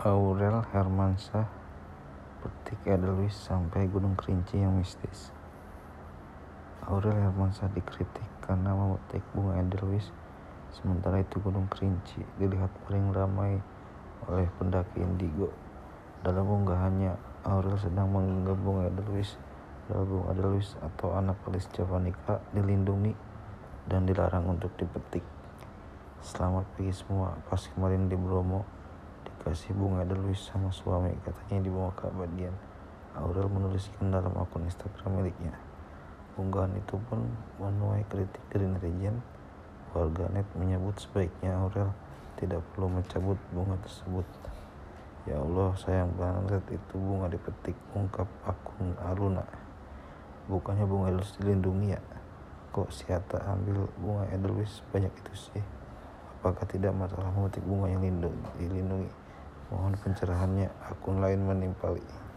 Aurel Hermansyah Petik Edelweiss sampai Gunung Kerinci yang mistis. Aurel Hermansyah dikritik karena memetik bunga Edelweiss sementara itu Gunung Kerinci dilihat paling ramai oleh pendaki indigo. Dalam unggahannya Aurel sedang menggenggam bunga Edelweiss bunga Edelweiss atau Anaphalis javanica dilindungi dan dilarang untuk dipetik. Selamat pagi semua. Pas kemarin di Bromo kasih bunga Edelweiss sama suami katanya dibawa ke abadian Aurel menuliskan dalam akun Instagram miliknya. Unggahan itu pun menuai kritik dari netizen. Warganet menyebut sebaiknya Aurel tidak perlu mencabut bunga tersebut. Ya Allah sayang banget itu bunga dipetik ungkap akun Aruna. Bukannya bunga Edelweiss dilindungi ya? Kok siata ambil bunga Edelweiss banyak itu sih. Apakah tidak masalah memetik bunga yang dilindungi Mohon pencerahannya, akun lain menimpali.